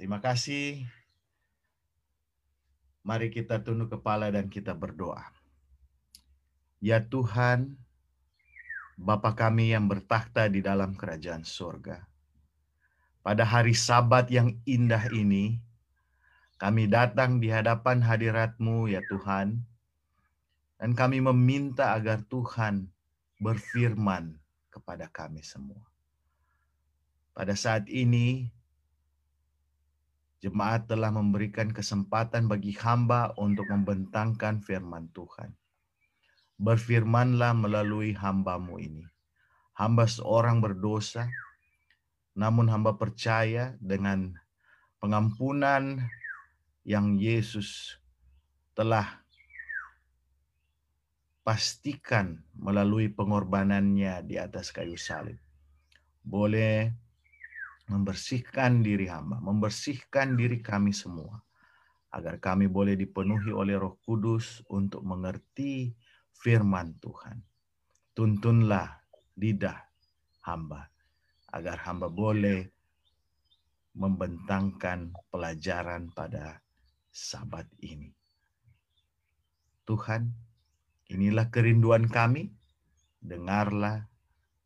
Terima kasih. Mari kita tunduk kepala dan kita berdoa. Ya Tuhan, Bapa kami yang bertakhta di dalam kerajaan surga. Pada hari sabat yang indah ini, kami datang di hadapan hadirat-Mu ya Tuhan, dan kami meminta agar Tuhan berfirman kepada kami semua. Pada saat ini, Jemaat telah memberikan kesempatan bagi hamba untuk membentangkan firman Tuhan. Berfirmanlah melalui hambamu ini. Hamba seorang berdosa, namun hamba percaya dengan pengampunan yang Yesus telah pastikan melalui pengorbanannya di atas kayu salib. Boleh membersihkan diri hamba, membersihkan diri kami semua, agar kami boleh dipenuhi oleh Roh Kudus untuk mengerti firman Tuhan. Tuntunlah lidah hamba, agar hamba boleh membentangkan pelajaran pada sabat ini. Tuhan, inilah kerinduan kami, dengarlah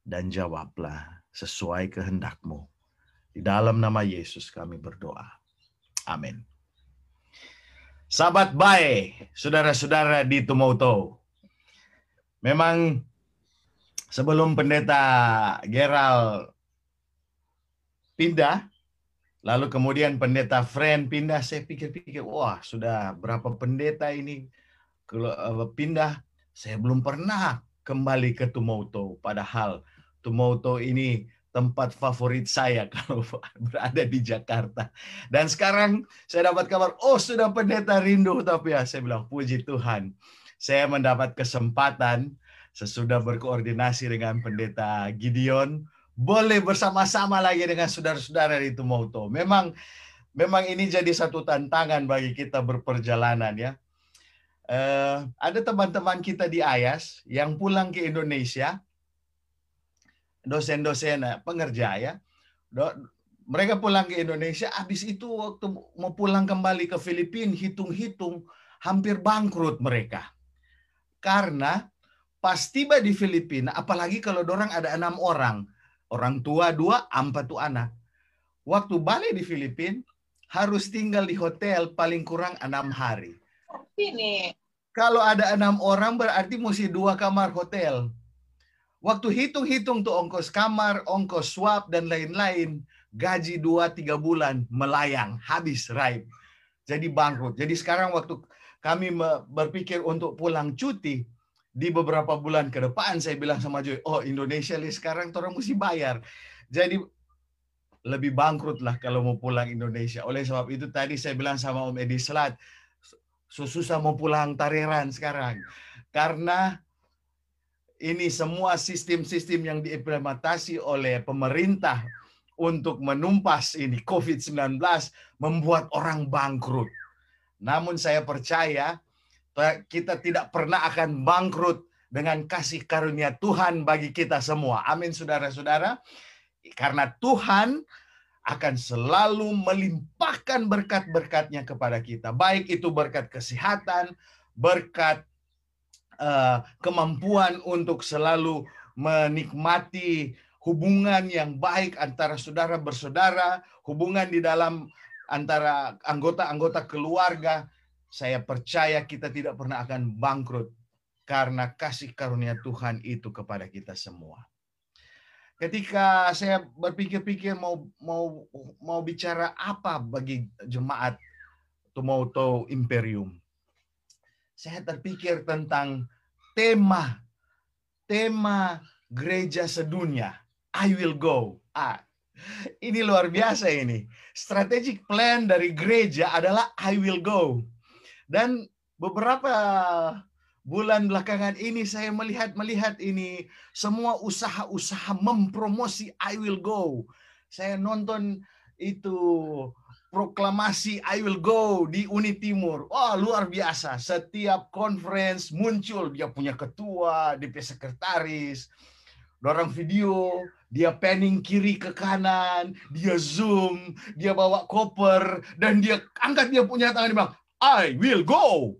dan jawablah sesuai kehendakmu. Di dalam nama Yesus kami berdoa. Amin. Sahabat baik, saudara-saudara di Tumoto. Memang sebelum pendeta Gerald pindah, lalu kemudian pendeta Friend pindah, saya pikir-pikir, wah sudah berapa pendeta ini eh, pindah, saya belum pernah kembali ke Tumoto. Padahal Tumoto ini tempat favorit saya kalau berada di Jakarta. Dan sekarang saya dapat kabar, oh sudah pendeta rindu. Tapi ya saya bilang, puji Tuhan. Saya mendapat kesempatan sesudah berkoordinasi dengan pendeta Gideon, boleh bersama-sama lagi dengan saudara-saudara di Tumoto. Memang memang ini jadi satu tantangan bagi kita berperjalanan ya. Uh, ada teman-teman kita di Ayas yang pulang ke Indonesia, dosen-dosen eh, pengerja ya. Mereka pulang ke Indonesia, habis itu waktu mau pulang kembali ke Filipina, hitung-hitung hampir bangkrut mereka. Karena pas tiba di Filipina, apalagi kalau orang ada enam orang, orang tua dua, empat tuh anak. Waktu balik di Filipina, harus tinggal di hotel paling kurang enam hari. Ini. Kalau ada enam orang berarti mesti dua kamar hotel. Waktu hitung-hitung tuh ongkos kamar, ongkos swab, dan lain-lain, gaji 2-3 bulan melayang, habis, right? Jadi bangkrut. Jadi sekarang waktu kami berpikir untuk pulang cuti, di beberapa bulan ke depan saya bilang sama Joy, oh Indonesia li sekarang orang mesti bayar. Jadi lebih bangkrut lah kalau mau pulang Indonesia. Oleh sebab itu tadi saya bilang sama Om Edi Selat, susah mau pulang Tareran sekarang. Karena ini semua sistem-sistem yang diimplementasi oleh pemerintah untuk menumpas ini COVID-19 membuat orang bangkrut. Namun saya percaya kita tidak pernah akan bangkrut dengan kasih karunia Tuhan bagi kita semua. Amin saudara-saudara. Karena Tuhan akan selalu melimpahkan berkat-berkatnya kepada kita. Baik itu berkat kesehatan, berkat uh, kemampuan untuk selalu menikmati hubungan yang baik antara saudara bersaudara, hubungan di dalam antara anggota-anggota keluarga. Saya percaya kita tidak pernah akan bangkrut karena kasih karunia Tuhan itu kepada kita semua. Ketika saya berpikir-pikir mau mau mau bicara apa bagi jemaat Tumoto Imperium, saya terpikir tentang tema tema gereja sedunia. I will go. Ah, ini luar biasa ini. Strategic plan dari gereja adalah I will go. Dan beberapa bulan belakangan ini saya melihat melihat ini semua usaha-usaha mempromosi I will go. Saya nonton itu proklamasi I will go di Uni Timur. Wah, luar biasa. Setiap conference muncul dia punya ketua, DP sekretaris. dorong video, dia panning kiri ke kanan, dia zoom, dia bawa koper, dan dia angkat dia punya tangan, dia bilang, I will go.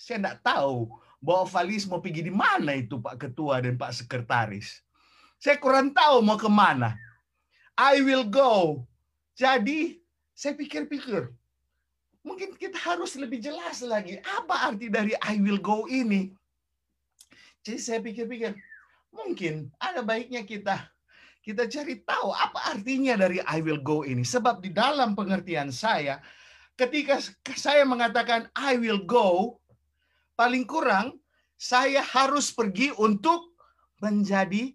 Saya tidak tahu bahwa Valis mau pergi di mana itu Pak Ketua dan Pak Sekretaris. Saya kurang tahu mau ke mana. I will go. Jadi saya pikir-pikir, mungkin kita harus lebih jelas lagi apa arti dari I will go ini. Jadi saya pikir-pikir, mungkin ada baiknya kita kita cari tahu apa artinya dari I will go ini. Sebab di dalam pengertian saya, ketika saya mengatakan I will go, paling kurang saya harus pergi untuk menjadi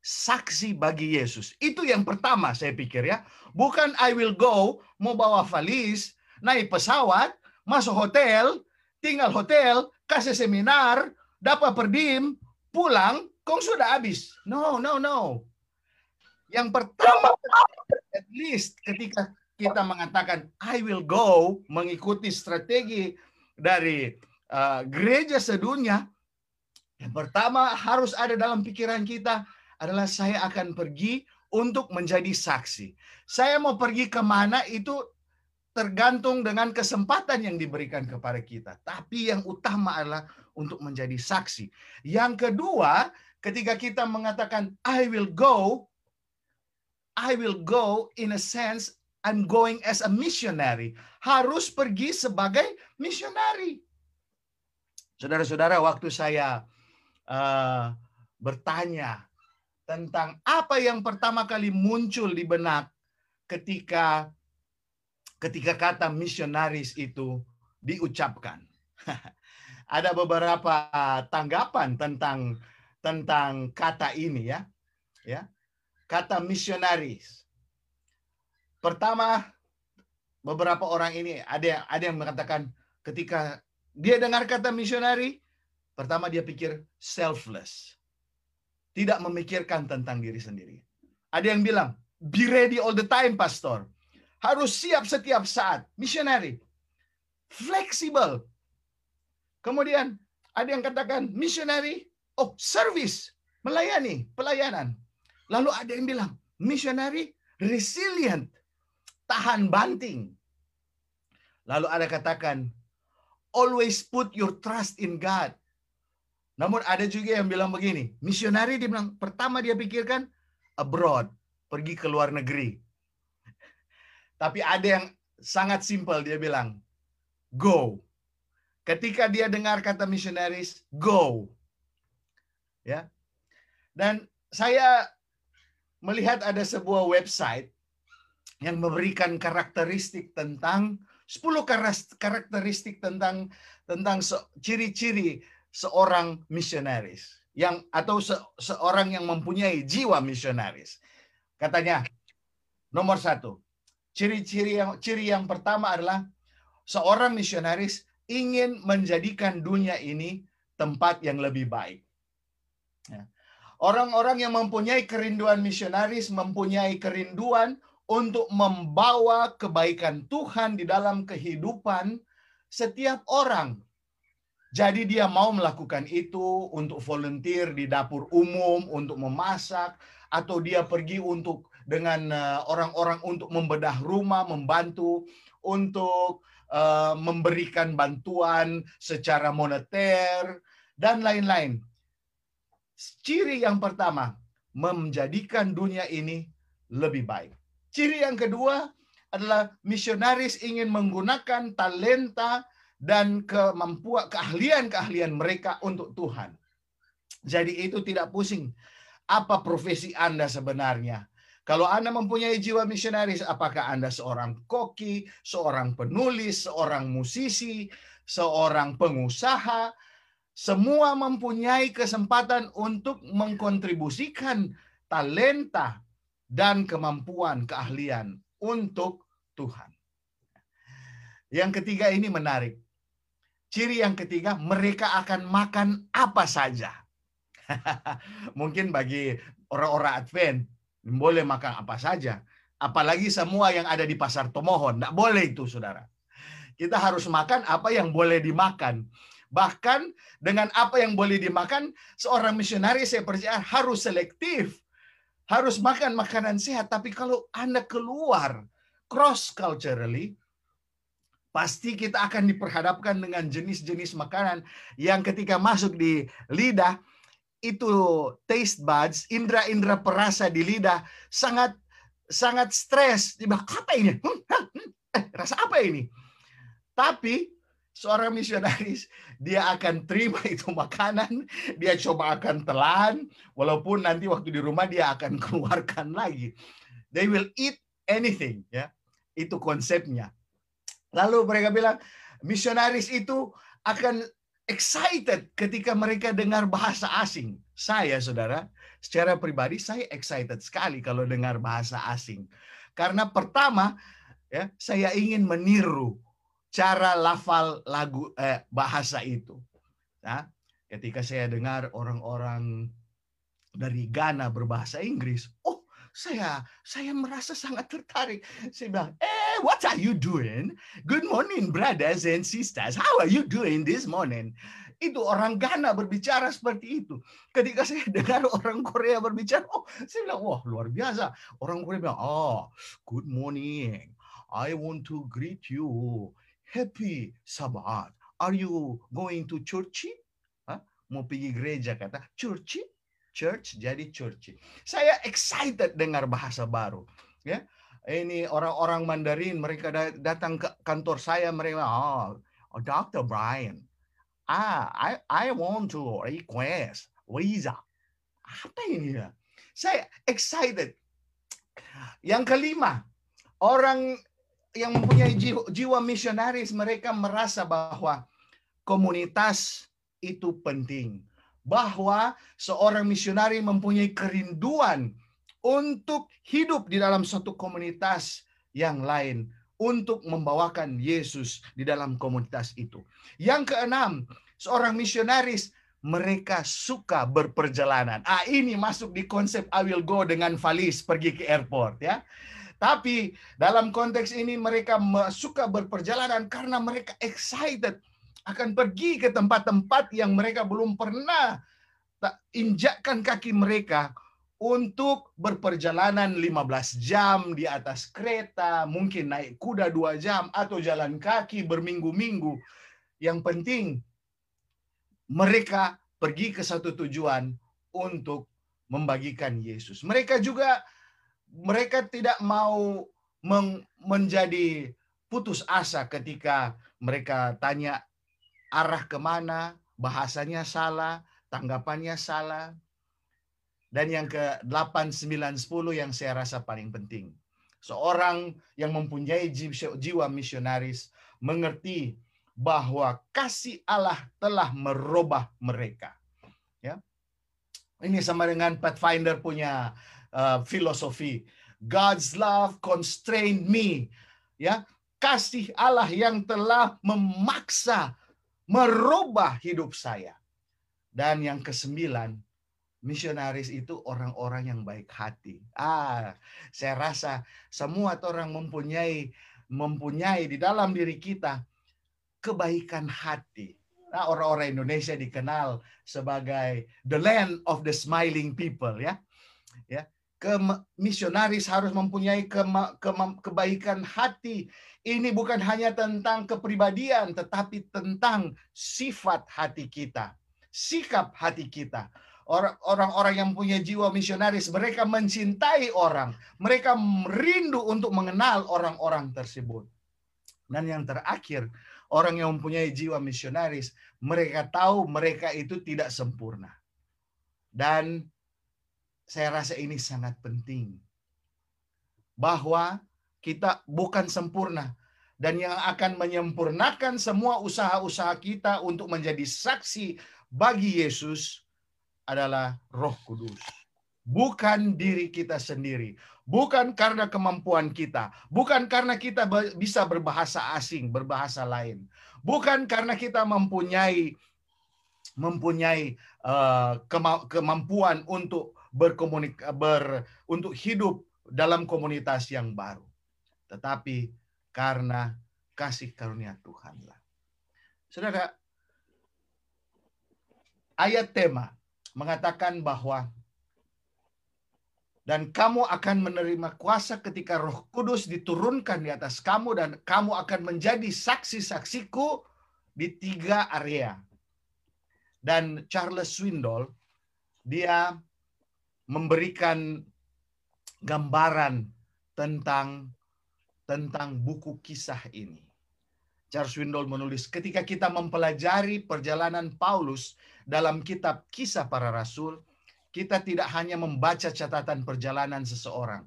saksi bagi Yesus. Itu yang pertama saya pikir ya. Bukan I will go, mau bawa valis, naik pesawat, masuk hotel, tinggal hotel, kasih seminar, dapat perdim, pulang, kong sudah habis. No, no, no. Yang pertama, at least ketika kita mengatakan I will go mengikuti strategi dari uh, gereja sedunia, yang pertama harus ada dalam pikiran kita adalah saya akan pergi untuk menjadi saksi. Saya mau pergi ke mana itu tergantung dengan kesempatan yang diberikan kepada kita. Tapi yang utama adalah untuk menjadi saksi. Yang kedua, ketika kita mengatakan I will go, I will go in a sense I'm going as a missionary. Harus pergi sebagai missionary. Saudara-saudara, waktu saya uh, bertanya tentang apa yang pertama kali muncul di benak ketika ketika kata misionaris itu diucapkan. Ada beberapa tanggapan tentang tentang kata ini ya. Ya kata misionaris. Pertama, beberapa orang ini ada yang ada yang mengatakan ketika dia dengar kata misionari, pertama dia pikir selfless. Tidak memikirkan tentang diri sendiri. Ada yang bilang, be ready all the time, pastor. Harus siap setiap saat. Missionary. Flexible. Kemudian ada yang katakan missionary, oh service, melayani, pelayanan. Lalu ada yang bilang, missionary resilient, tahan banting. Lalu ada katakan, always put your trust in God. Namun ada juga yang bilang begini, missionary dia bilang, pertama dia pikirkan abroad, pergi ke luar negeri. Tapi ada yang sangat simpel dia bilang, go. Ketika dia dengar kata missionaries, go. Ya. Dan saya melihat ada sebuah website yang memberikan karakteristik tentang 10 karakteristik tentang tentang ciri-ciri seorang misionaris yang atau se, seorang yang mempunyai jiwa misionaris. Katanya nomor satu, ciri-ciri yang ciri yang pertama adalah seorang misionaris ingin menjadikan dunia ini tempat yang lebih baik. Ya. Orang-orang yang mempunyai kerinduan misionaris mempunyai kerinduan untuk membawa kebaikan Tuhan di dalam kehidupan setiap orang. Jadi dia mau melakukan itu untuk volunteer di dapur umum, untuk memasak, atau dia pergi untuk dengan eh, orang-orang untuk membedah rumah, membantu, untuk uh, memberikan bantuan secara moneter, dan lain-lain. Ciri yang pertama, menjadikan dunia ini lebih baik. Ciri yang kedua adalah misionaris ingin menggunakan talenta dan kemampuan keahlian-keahlian mereka untuk Tuhan. Jadi itu tidak pusing apa profesi Anda sebenarnya. Kalau Anda mempunyai jiwa misionaris, apakah Anda seorang koki, seorang penulis, seorang musisi, seorang pengusaha, semua mempunyai kesempatan untuk mengkontribusikan talenta dan kemampuan keahlian untuk Tuhan. Yang ketiga ini menarik. Ciri yang ketiga, mereka akan makan apa saja. Mungkin bagi orang-orang Advent, boleh makan apa saja. Apalagi semua yang ada di pasar Tomohon. Tidak boleh itu, saudara. Kita harus makan apa yang boleh dimakan Bahkan dengan apa yang boleh dimakan, seorang misionaris saya percaya harus selektif. Harus makan makanan sehat. Tapi kalau Anda keluar cross culturally, pasti kita akan diperhadapkan dengan jenis-jenis makanan yang ketika masuk di lidah itu taste buds, indera-indera perasa di lidah sangat sangat stres. Tiba apa ini? Hmm, hmm, eh, rasa apa ini? Tapi seorang misionaris dia akan terima itu makanan, dia coba akan telan, walaupun nanti waktu di rumah dia akan keluarkan lagi. They will eat anything, ya. Itu konsepnya. Lalu mereka bilang, misionaris itu akan excited ketika mereka dengar bahasa asing. Saya, saudara, secara pribadi saya excited sekali kalau dengar bahasa asing. Karena pertama, ya, saya ingin meniru cara lafal lagu eh, bahasa itu. Nah, ketika saya dengar orang-orang dari Ghana berbahasa Inggris, oh saya saya merasa sangat tertarik. Saya bilang, eh, what are you doing? Good morning, brothers and sisters. How are you doing this morning? Itu orang Ghana berbicara seperti itu. Ketika saya dengar orang Korea berbicara, oh, saya bilang, wah luar biasa. Orang Korea bilang, oh, good morning. I want to greet you. Happy Sabbath. Are you going to church? Hah? Mau pergi gereja kata, church? church jadi church. Saya excited dengar bahasa baru. Ya, ini orang-orang Mandarin mereka datang ke kantor saya mereka oh, oh Dr. Brian, ah I I want to request visa. Apa ini ya? Saya excited. Yang kelima, orang yang mempunyai jiwa, jiwa misionaris mereka merasa bahwa komunitas itu penting bahwa seorang misionari mempunyai kerinduan untuk hidup di dalam suatu komunitas yang lain untuk membawakan Yesus di dalam komunitas itu. Yang keenam, seorang misionaris mereka suka berperjalanan. Ah ini masuk di konsep I will go dengan valis pergi ke airport ya. Tapi dalam konteks ini mereka suka berperjalanan karena mereka excited akan pergi ke tempat-tempat yang mereka belum pernah injakkan kaki mereka untuk berperjalanan 15 jam di atas kereta, mungkin naik kuda dua jam, atau jalan kaki berminggu-minggu. Yang penting, mereka pergi ke satu tujuan untuk membagikan Yesus. Mereka juga, mereka tidak mau menjadi putus asa ketika mereka tanya arah ke mana, bahasanya salah, tanggapannya salah. Dan yang ke 8, 9, 10 yang saya rasa paling penting. Seorang yang mempunyai jiwa misionaris mengerti bahwa kasih Allah telah merubah mereka. Ya. Ini sama dengan Pathfinder punya uh, filosofi. God's love constrained me. Ya, kasih Allah yang telah memaksa merubah hidup saya. Dan yang kesembilan, misionaris itu orang-orang yang baik hati. Ah, saya rasa semua orang mempunyai mempunyai di dalam diri kita kebaikan hati. Nah, orang-orang Indonesia dikenal sebagai the land of the smiling people ya. Ya. Ke misionaris harus mempunyai ke ke kebaikan hati ini bukan hanya tentang kepribadian, tetapi tentang sifat hati kita, sikap hati kita. Orang-orang yang punya jiwa misionaris, mereka mencintai orang, mereka merindu untuk mengenal orang-orang tersebut. Dan yang terakhir, orang yang mempunyai jiwa misionaris, mereka tahu mereka itu tidak sempurna. Dan saya rasa ini sangat penting. Bahwa kita bukan sempurna. Dan yang akan menyempurnakan semua usaha-usaha kita untuk menjadi saksi bagi Yesus adalah Roh Kudus. Bukan diri kita sendiri, bukan karena kemampuan kita, bukan karena kita bisa berbahasa asing, berbahasa lain, bukan karena kita mempunyai mempunyai uh, kemampuan untuk berkomunik ber untuk hidup dalam komunitas yang baru tetapi karena kasih karunia Tuhanlah. Saudara, ayat tema mengatakan bahwa dan kamu akan menerima kuasa ketika Roh Kudus diturunkan di atas kamu dan kamu akan menjadi saksi-saksiku di tiga area. Dan Charles Swindoll dia memberikan gambaran tentang tentang buku kisah ini. Charles Swindoll menulis, ketika kita mempelajari perjalanan Paulus dalam kitab kisah para rasul, kita tidak hanya membaca catatan perjalanan seseorang,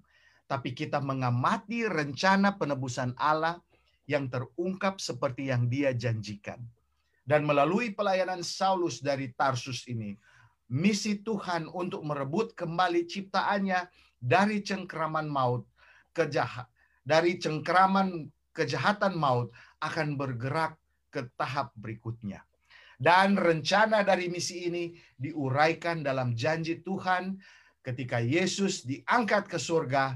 tapi kita mengamati rencana penebusan Allah yang terungkap seperti yang dia janjikan. Dan melalui pelayanan Saulus dari Tarsus ini, misi Tuhan untuk merebut kembali ciptaannya dari cengkeraman maut, kejahat, dari cengkeraman kejahatan maut akan bergerak ke tahap berikutnya. Dan rencana dari misi ini diuraikan dalam janji Tuhan ketika Yesus diangkat ke surga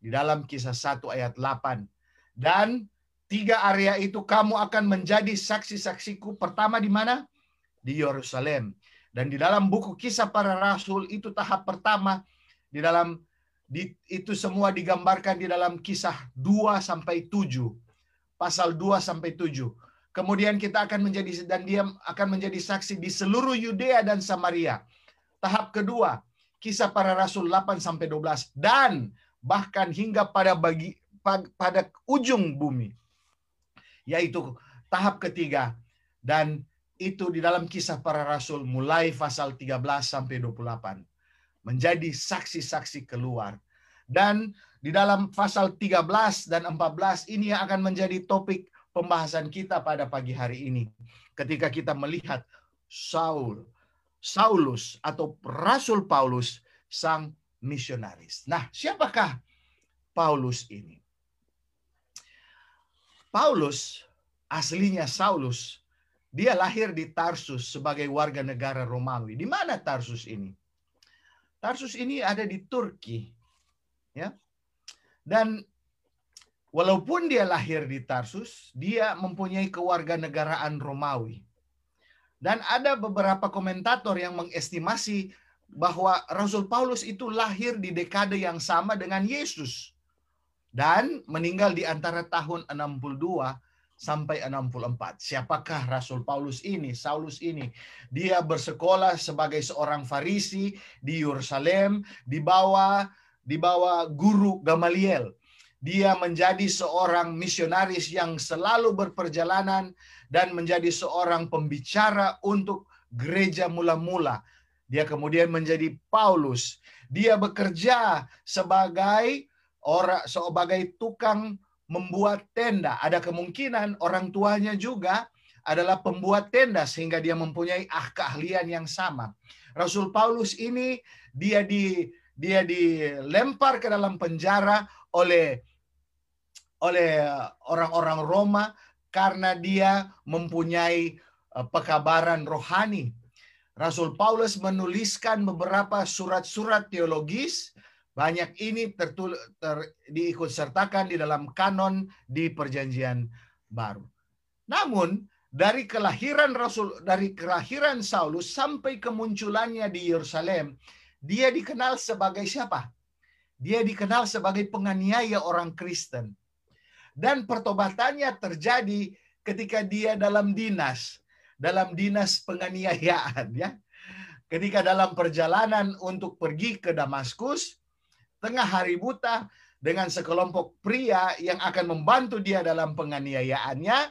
di dalam kisah 1 ayat 8. Dan tiga area itu kamu akan menjadi saksi-saksiku. Pertama di mana? Di Yerusalem. Dan di dalam buku kisah para rasul itu tahap pertama di dalam di, itu semua digambarkan di dalam kisah 2 sampai 7. Pasal 2 sampai 7 Kemudian kita akan menjadi dan dia akan menjadi saksi di seluruh Yudea dan Samaria. Tahap kedua, kisah para rasul 8 sampai 12 dan bahkan hingga pada bagi pada ujung bumi. Yaitu tahap ketiga dan itu di dalam kisah para rasul mulai pasal 13 sampai 28 menjadi saksi-saksi keluar. Dan di dalam pasal 13 dan 14 ini yang akan menjadi topik pembahasan kita pada pagi hari ini. Ketika kita melihat Saul, Saulus atau Rasul Paulus sang misionaris. Nah, siapakah Paulus ini? Paulus aslinya Saulus. Dia lahir di Tarsus sebagai warga negara Romawi. Di mana Tarsus ini? Tarsus ini ada di Turki. Ya. Dan Walaupun dia lahir di Tarsus, dia mempunyai kewarganegaraan Romawi. Dan ada beberapa komentator yang mengestimasi bahwa Rasul Paulus itu lahir di dekade yang sama dengan Yesus dan meninggal di antara tahun 62 sampai 64. Siapakah Rasul Paulus ini? Saulus ini. Dia bersekolah sebagai seorang Farisi di Yerusalem di bawah di bawah guru Gamaliel dia menjadi seorang misionaris yang selalu berperjalanan dan menjadi seorang pembicara untuk gereja mula-mula. Dia kemudian menjadi Paulus. Dia bekerja sebagai orang sebagai tukang membuat tenda. Ada kemungkinan orang tuanya juga adalah pembuat tenda sehingga dia mempunyai ah keahlian yang sama. Rasul Paulus ini dia di dia dilempar ke dalam penjara oleh oleh orang-orang Roma karena dia mempunyai eh, pekabaran rohani. Rasul Paulus menuliskan beberapa surat-surat teologis, banyak ini tertul ter, diikut sertakan di dalam kanon di Perjanjian Baru. Namun dari kelahiran Rasul dari kelahiran Saulus sampai kemunculannya di Yerusalem, dia dikenal sebagai siapa? Dia dikenal sebagai penganiaya orang Kristen dan pertobatannya terjadi ketika dia dalam dinas, dalam dinas penganiayaan ya. Ketika dalam perjalanan untuk pergi ke Damaskus, tengah hari buta dengan sekelompok pria yang akan membantu dia dalam penganiayaannya,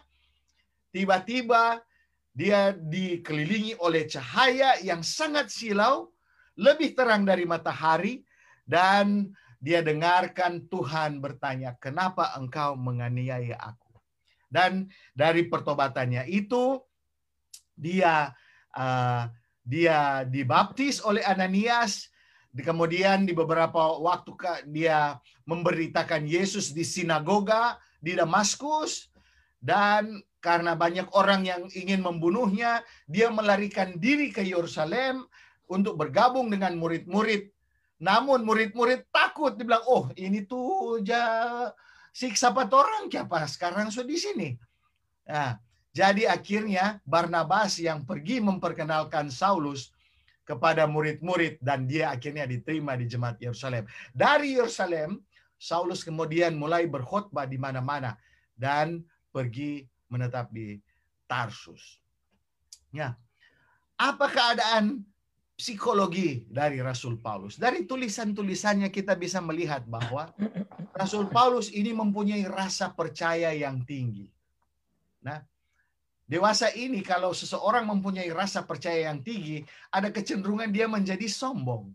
tiba-tiba dia dikelilingi oleh cahaya yang sangat silau, lebih terang dari matahari, dan dia dengarkan Tuhan bertanya, "Kenapa engkau menganiaya aku?" Dan dari pertobatannya itu dia uh, dia dibaptis oleh Ananias, kemudian di beberapa waktu dia memberitakan Yesus di sinagoga di Damaskus dan karena banyak orang yang ingin membunuhnya, dia melarikan diri ke Yerusalem untuk bergabung dengan murid-murid namun murid-murid takut dibilang, "Oh, ini tuh ja siksa empat orang siapa sekarang sudah di sini." Nah, Jadi akhirnya Barnabas yang pergi memperkenalkan Saulus kepada murid-murid dan dia akhirnya diterima di jemaat Yerusalem. Dari Yerusalem, Saulus kemudian mulai berkhotbah di mana-mana dan pergi menetap di Tarsus. Ya. Apa keadaan psikologi dari Rasul Paulus? Dari tulisan-tulisannya kita bisa melihat bahwa Rasul Paulus ini mempunyai rasa percaya yang tinggi. Nah, Dewasa ini kalau seseorang mempunyai rasa percaya yang tinggi, ada kecenderungan dia menjadi sombong.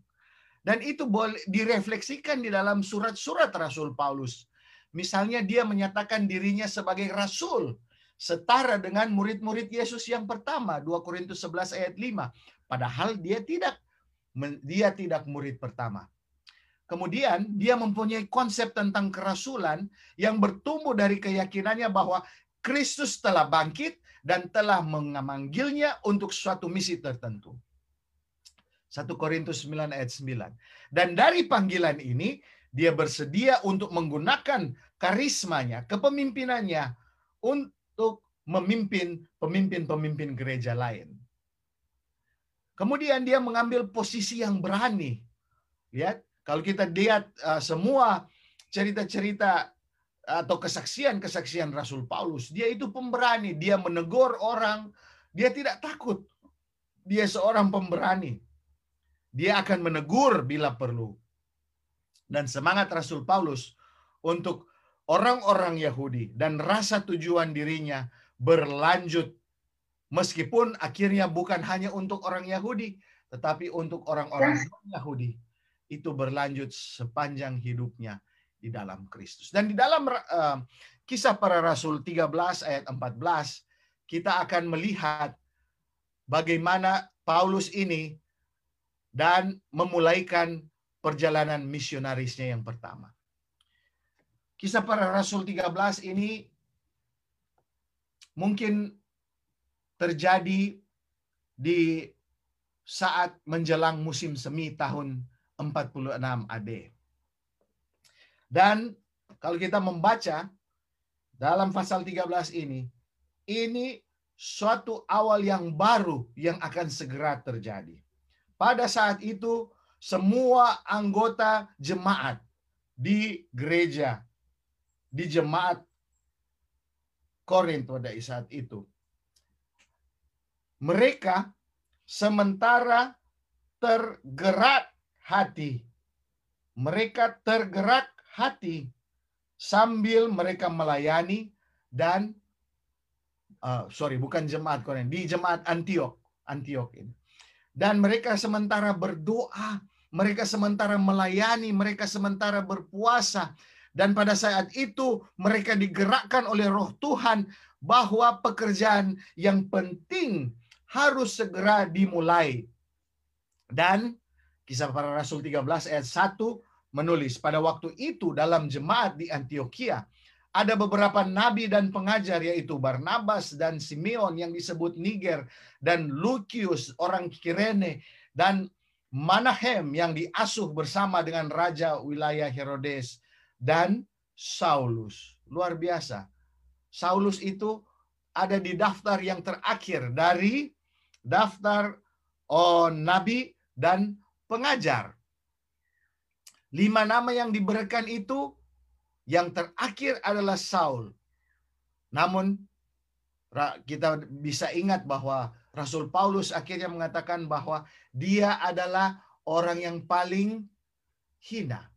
Dan itu boleh direfleksikan di dalam surat-surat Rasul Paulus. Misalnya dia menyatakan dirinya sebagai rasul, setara dengan murid-murid Yesus yang pertama, 2 Korintus 11 ayat 5. Padahal dia tidak dia tidak murid pertama. Kemudian dia mempunyai konsep tentang kerasulan yang bertumbuh dari keyakinannya bahwa Kristus telah bangkit dan telah memanggilnya untuk suatu misi tertentu. 1 Korintus 9 ayat 9. Dan dari panggilan ini, dia bersedia untuk menggunakan karismanya, kepemimpinannya untuk memimpin pemimpin-pemimpin gereja lain. Kemudian dia mengambil posisi yang berani. Lihat, kalau kita lihat uh, semua cerita-cerita atau kesaksian-kesaksian Rasul Paulus, dia itu pemberani, dia menegur orang, dia tidak takut. Dia seorang pemberani. Dia akan menegur bila perlu. Dan semangat Rasul Paulus untuk orang-orang Yahudi dan rasa tujuan dirinya berlanjut meskipun akhirnya bukan hanya untuk orang Yahudi, tetapi untuk orang-orang Yahudi itu berlanjut sepanjang hidupnya di dalam Kristus. Dan di dalam uh, kisah para rasul 13 ayat 14 kita akan melihat bagaimana Paulus ini dan memulaikan perjalanan misionarisnya yang pertama. Kisah para rasul 13 ini mungkin terjadi di saat menjelang musim semi tahun 46 AD. Dan kalau kita membaca dalam pasal 13 ini, ini suatu awal yang baru yang akan segera terjadi. Pada saat itu, semua anggota jemaat di gereja, di jemaat Korintus pada saat itu, mereka sementara tergerak hati. Mereka tergerak hati sambil mereka melayani dan uh, sorry bukan jemaat Korintus di jemaat Antiok Antiok ini dan mereka sementara berdoa mereka sementara melayani mereka sementara berpuasa dan pada saat itu mereka digerakkan oleh Roh Tuhan bahwa pekerjaan yang penting harus segera dimulai dan kisah para rasul 13 ayat 1 menulis pada waktu itu dalam jemaat di Antioquia ada beberapa nabi dan pengajar yaitu Barnabas dan Simeon yang disebut Niger dan Lucius orang Kirene dan Manahem yang diasuh bersama dengan raja wilayah Herodes dan Saulus. Luar biasa. Saulus itu ada di daftar yang terakhir dari daftar oh, nabi dan pengajar. Lima nama yang diberikan itu yang terakhir adalah Saul. Namun kita bisa ingat bahwa Rasul Paulus akhirnya mengatakan bahwa dia adalah orang yang paling hina.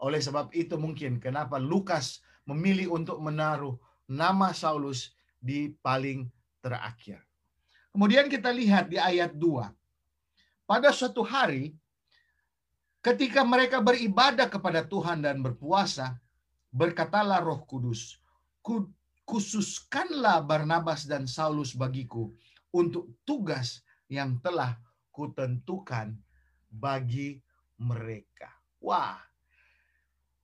Oleh sebab itu mungkin kenapa Lukas memilih untuk menaruh nama Saulus di paling terakhir. Kemudian kita lihat di ayat 2. Pada suatu hari Ketika mereka beribadah kepada Tuhan dan berpuasa, berkatalah Roh Kudus, khususkanlah Barnabas dan Saulus bagiku untuk tugas yang telah kutentukan bagi mereka. Wah,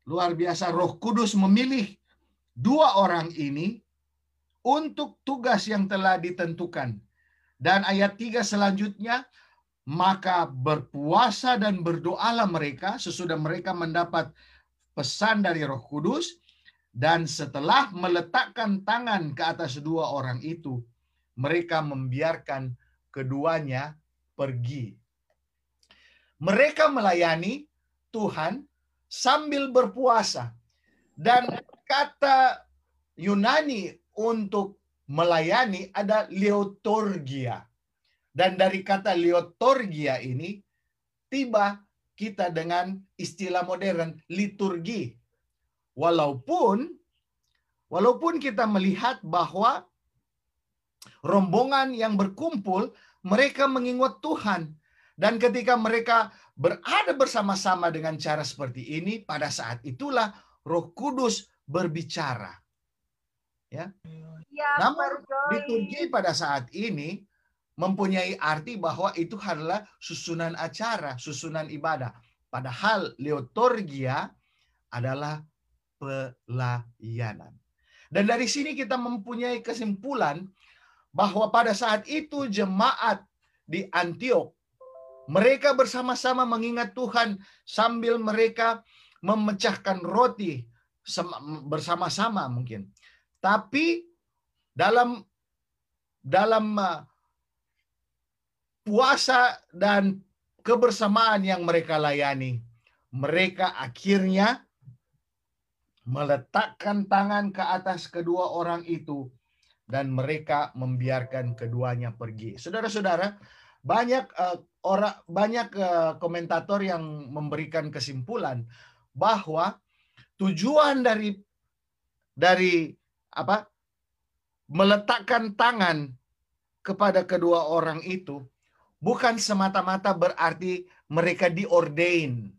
luar biasa Roh Kudus memilih dua orang ini untuk tugas yang telah ditentukan. Dan ayat tiga selanjutnya, maka berpuasa dan berdoalah mereka sesudah mereka mendapat pesan dari Roh Kudus Dan setelah meletakkan tangan ke atas dua orang itu, mereka membiarkan keduanya pergi. Mereka melayani Tuhan sambil berpuasa. Dan kata Yunani untuk melayani ada leotorgia. Dan dari kata leotorgia ini tiba kita dengan istilah modern liturgi Walaupun walaupun kita melihat bahwa rombongan yang berkumpul mereka mengingat Tuhan dan ketika mereka berada bersama-sama dengan cara seperti ini pada saat itulah Roh Kudus berbicara. Ya. Namun liturgi pada saat ini mempunyai arti bahwa itu adalah susunan acara, susunan ibadah. Padahal leotorgia adalah pelayanan. Dan dari sini kita mempunyai kesimpulan bahwa pada saat itu jemaat di Antiok mereka bersama-sama mengingat Tuhan sambil mereka memecahkan roti bersama-sama mungkin. Tapi dalam dalam uh, puasa dan kebersamaan yang mereka layani, mereka akhirnya meletakkan tangan ke atas kedua orang itu dan mereka membiarkan keduanya pergi. Saudara-saudara, banyak uh, orang banyak uh, komentator yang memberikan kesimpulan bahwa tujuan dari dari apa? Meletakkan tangan kepada kedua orang itu bukan semata-mata berarti mereka diordain.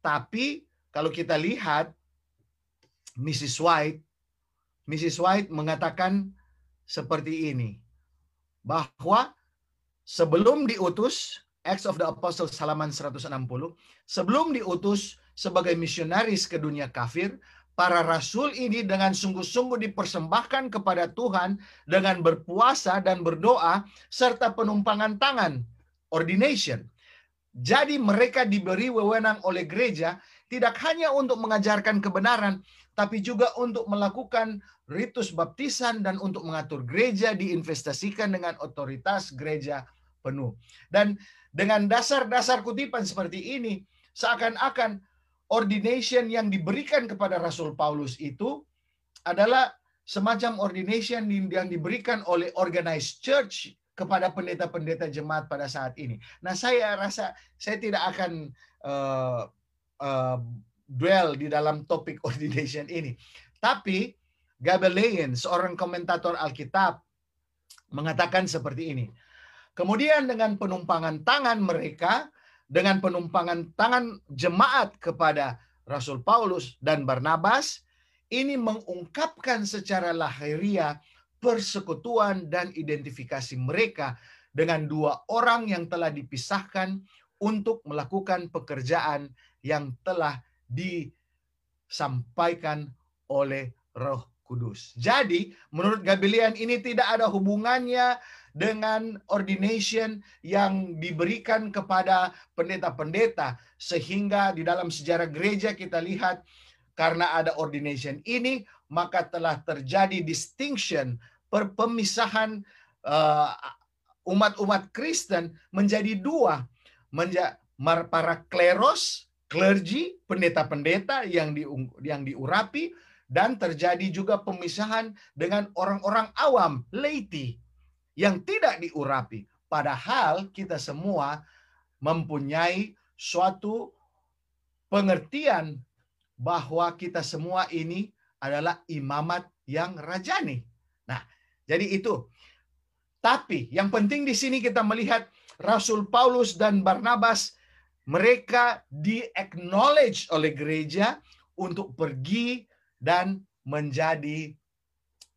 Tapi kalau kita lihat Mrs. White, Mrs. White mengatakan seperti ini, bahwa sebelum diutus, Acts of the Apostles halaman 160, sebelum diutus sebagai misionaris ke dunia kafir, para rasul ini dengan sungguh-sungguh dipersembahkan kepada Tuhan dengan berpuasa dan berdoa serta penumpangan tangan, ordination. Jadi mereka diberi wewenang oleh gereja tidak hanya untuk mengajarkan kebenaran, tapi juga untuk melakukan ritus baptisan dan untuk mengatur gereja diinvestasikan dengan otoritas gereja penuh. Dan dengan dasar-dasar kutipan seperti ini, seakan-akan ordination yang diberikan kepada Rasul Paulus itu adalah semacam ordination yang diberikan oleh organized church kepada pendeta-pendeta jemaat pada saat ini. Nah, saya rasa saya tidak akan uh, uh, dwell di dalam topik ordination ini. Tapi Gabelean, seorang komentator Alkitab, mengatakan seperti ini. Kemudian dengan penumpangan tangan mereka, dengan penumpangan tangan jemaat kepada Rasul Paulus dan Barnabas, ini mengungkapkan secara lahiriah persekutuan dan identifikasi mereka dengan dua orang yang telah dipisahkan untuk melakukan pekerjaan yang telah disampaikan oleh Roh Kudus. Jadi, menurut Gabilian ini tidak ada hubungannya dengan ordination yang diberikan kepada pendeta-pendeta sehingga di dalam sejarah gereja kita lihat karena ada ordination ini maka telah terjadi distinction pemisahan uh, umat-umat Kristen menjadi dua menjadi para kleros clergy, pendeta-pendeta yang di, yang diurapi dan terjadi juga pemisahan dengan orang-orang awam, laity yang tidak diurapi. Padahal kita semua mempunyai suatu pengertian bahwa kita semua ini adalah imamat yang rajani. Nah, jadi itu. Tapi yang penting di sini kita melihat Rasul Paulus dan Barnabas mereka di-acknowledge oleh gereja untuk pergi dan menjadi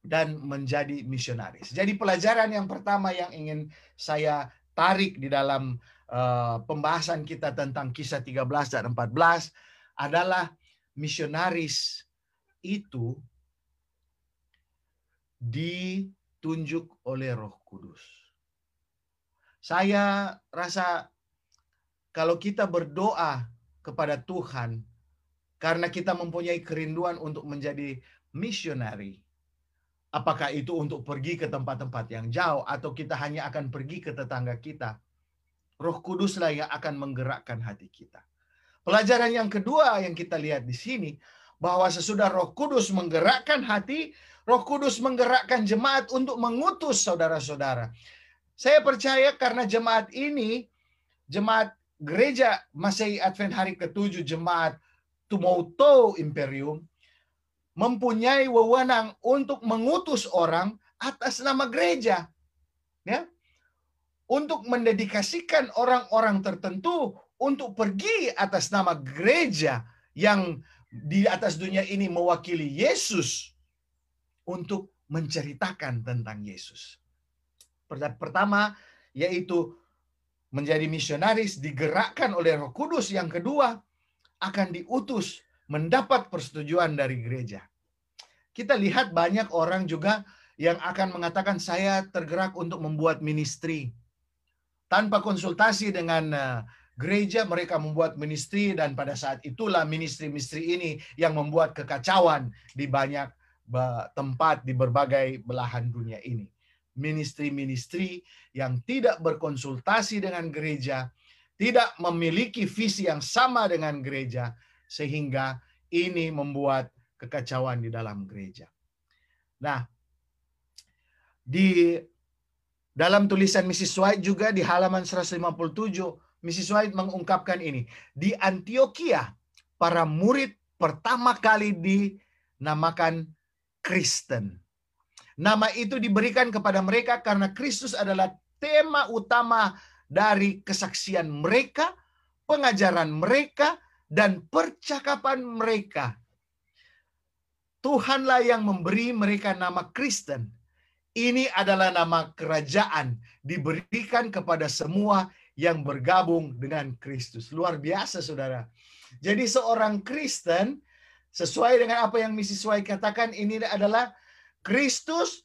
dan menjadi misionaris. Jadi pelajaran yang pertama yang ingin saya tarik di dalam uh, pembahasan kita tentang kisah 13 dan 14 adalah misionaris itu ditunjuk oleh Roh Kudus. Saya rasa kalau kita berdoa kepada Tuhan karena kita mempunyai kerinduan untuk menjadi misionari. Apakah itu untuk pergi ke tempat-tempat yang jauh atau kita hanya akan pergi ke tetangga kita? Roh Kuduslah yang akan menggerakkan hati kita. Pelajaran yang kedua yang kita lihat di sini bahwa sesudah Roh Kudus menggerakkan hati, Roh Kudus menggerakkan jemaat untuk mengutus saudara-saudara. Saya percaya karena jemaat ini, jemaat gereja Masehi Advent hari ketujuh, jemaat Tumauto Imperium, mempunyai wewenang untuk mengutus orang atas nama gereja. Ya. Untuk mendedikasikan orang-orang tertentu untuk pergi atas nama gereja yang di atas dunia ini mewakili Yesus untuk menceritakan tentang Yesus. Pertama yaitu menjadi misionaris digerakkan oleh Roh Kudus. Yang kedua akan diutus mendapat persetujuan dari gereja. Kita lihat banyak orang juga yang akan mengatakan saya tergerak untuk membuat ministry. Tanpa konsultasi dengan eh, gereja mereka membuat ministry dan pada saat itulah ministry-ministry ini yang membuat kekacauan di banyak tempat di berbagai belahan dunia ini. Ministry-ministry yang tidak berkonsultasi dengan gereja, tidak memiliki visi yang sama dengan gereja, sehingga ini membuat kekacauan di dalam gereja. Nah, di dalam tulisan Mrs. White juga di halaman 157, Mrs. White mengungkapkan ini. Di Antioquia, para murid pertama kali dinamakan Kristen. Nama itu diberikan kepada mereka karena Kristus adalah tema utama dari kesaksian mereka, pengajaran mereka, dan percakapan mereka. Tuhanlah yang memberi mereka nama Kristen. Ini adalah nama kerajaan diberikan kepada semua yang bergabung dengan Kristus. Luar biasa, saudara. Jadi seorang Kristen, sesuai dengan apa yang misi White katakan, ini adalah Kristus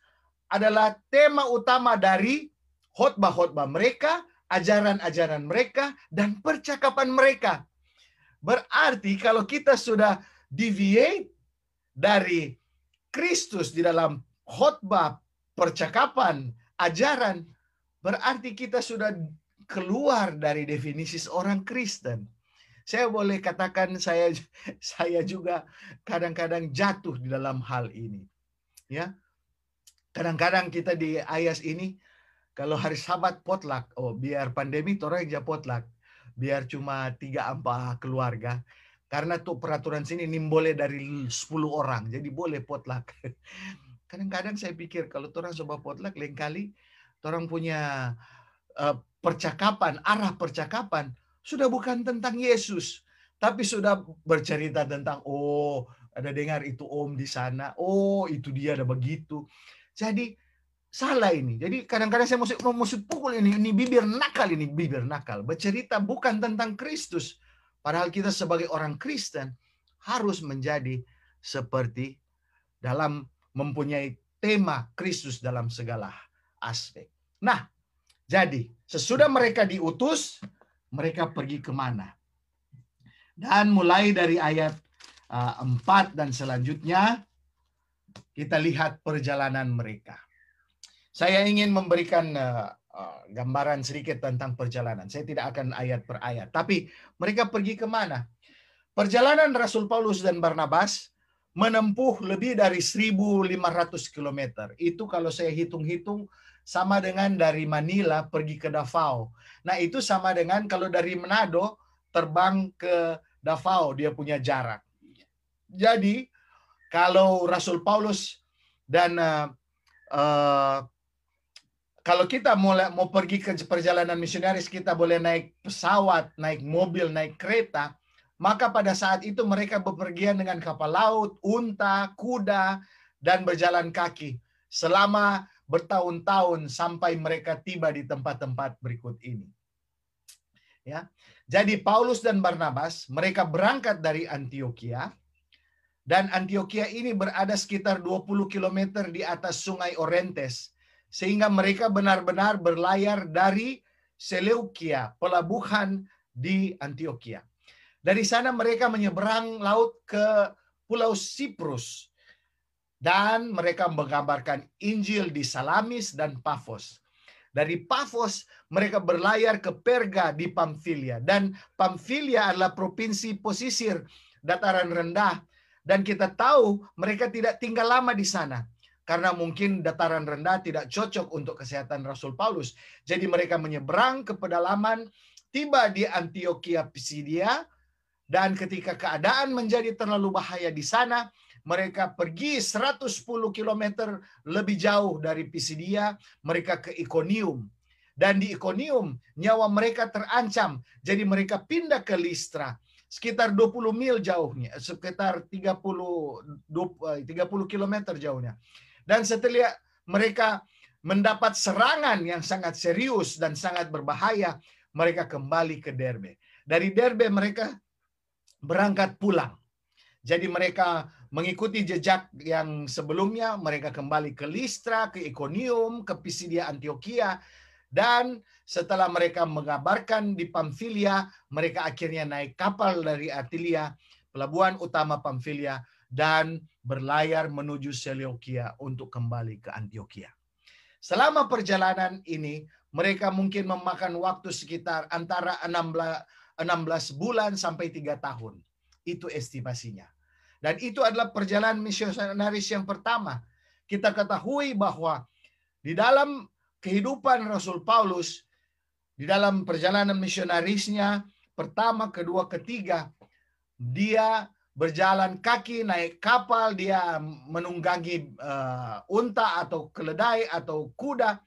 adalah tema utama dari khotbah-khotbah mereka, ajaran-ajaran mereka, dan percakapan mereka. Berarti kalau kita sudah deviate dari Kristus di dalam khotbah, percakapan, ajaran, berarti kita sudah keluar dari definisi seorang Kristen. Saya boleh katakan saya saya juga kadang-kadang jatuh di dalam hal ini. Ya. Kadang-kadang kita di ayas ini kalau hari Sabat potluck, oh biar pandemi orang aja potluck. Biar cuma tiga empat keluarga. Karena tuh peraturan sini ini boleh dari 10 orang jadi boleh potluck. Kadang-kadang saya pikir kalau orang coba potluck lain kali orang punya uh, percakapan arah percakapan sudah bukan tentang Yesus tapi sudah bercerita tentang oh ada dengar itu om di sana oh itu dia ada begitu. Jadi Salah ini. Jadi kadang-kadang saya mesti, mesti pukul ini. Ini bibir nakal ini. Bibir nakal. Bercerita bukan tentang Kristus. Padahal kita sebagai orang Kristen harus menjadi seperti dalam mempunyai tema Kristus dalam segala aspek. Nah, jadi sesudah mereka diutus, mereka pergi ke mana? Dan mulai dari ayat uh, 4 dan selanjutnya, kita lihat perjalanan mereka. Saya ingin memberikan uh, uh, gambaran sedikit tentang perjalanan. Saya tidak akan ayat per ayat. Tapi mereka pergi ke mana? Perjalanan Rasul Paulus dan Barnabas menempuh lebih dari 1.500 km. Itu kalau saya hitung-hitung sama dengan dari Manila pergi ke Davao. Nah itu sama dengan kalau dari Manado terbang ke Davao dia punya jarak. Jadi kalau Rasul Paulus dan uh, uh, kalau kita mulai mau pergi ke perjalanan misionaris kita boleh naik pesawat, naik mobil, naik kereta, maka pada saat itu mereka bepergian dengan kapal laut, unta, kuda, dan berjalan kaki selama bertahun-tahun sampai mereka tiba di tempat-tempat berikut ini. Ya. Jadi Paulus dan Barnabas mereka berangkat dari Antioquia dan Antioquia ini berada sekitar 20 km di atas Sungai Orentes sehingga mereka benar-benar berlayar dari Seleukia, pelabuhan di Antioquia. Dari sana mereka menyeberang laut ke Pulau Siprus. Dan mereka menggambarkan Injil di Salamis dan Pafos. Dari Pafos mereka berlayar ke Perga di Pamfilia. Dan Pamfilia adalah provinsi posisir dataran rendah. Dan kita tahu mereka tidak tinggal lama di sana karena mungkin dataran rendah tidak cocok untuk kesehatan Rasul Paulus. Jadi mereka menyeberang ke pedalaman, tiba di Antioquia Pisidia, dan ketika keadaan menjadi terlalu bahaya di sana, mereka pergi 110 km lebih jauh dari Pisidia, mereka ke Iconium. Dan di Iconium, nyawa mereka terancam, jadi mereka pindah ke Listra sekitar 20 mil jauhnya, sekitar 30 30 km jauhnya. Dan setelah mereka mendapat serangan yang sangat serius dan sangat berbahaya, mereka kembali ke Derbe. Dari Derbe mereka berangkat pulang. Jadi mereka mengikuti jejak yang sebelumnya, mereka kembali ke Listra, ke Iconium, ke Pisidia Antioquia, dan setelah mereka mengabarkan di Pamfilia, mereka akhirnya naik kapal dari Atilia, pelabuhan utama Pamfilia, dan berlayar menuju Seleukia untuk kembali ke Antioquia. Selama perjalanan ini, mereka mungkin memakan waktu sekitar antara 16, 16 bulan sampai 3 tahun. Itu estimasinya. Dan itu adalah perjalanan misionaris yang pertama. Kita ketahui bahwa di dalam kehidupan Rasul Paulus, di dalam perjalanan misionarisnya, pertama, kedua, ketiga, dia berjalan kaki, naik kapal, dia menunggangi uh, unta atau keledai atau kuda,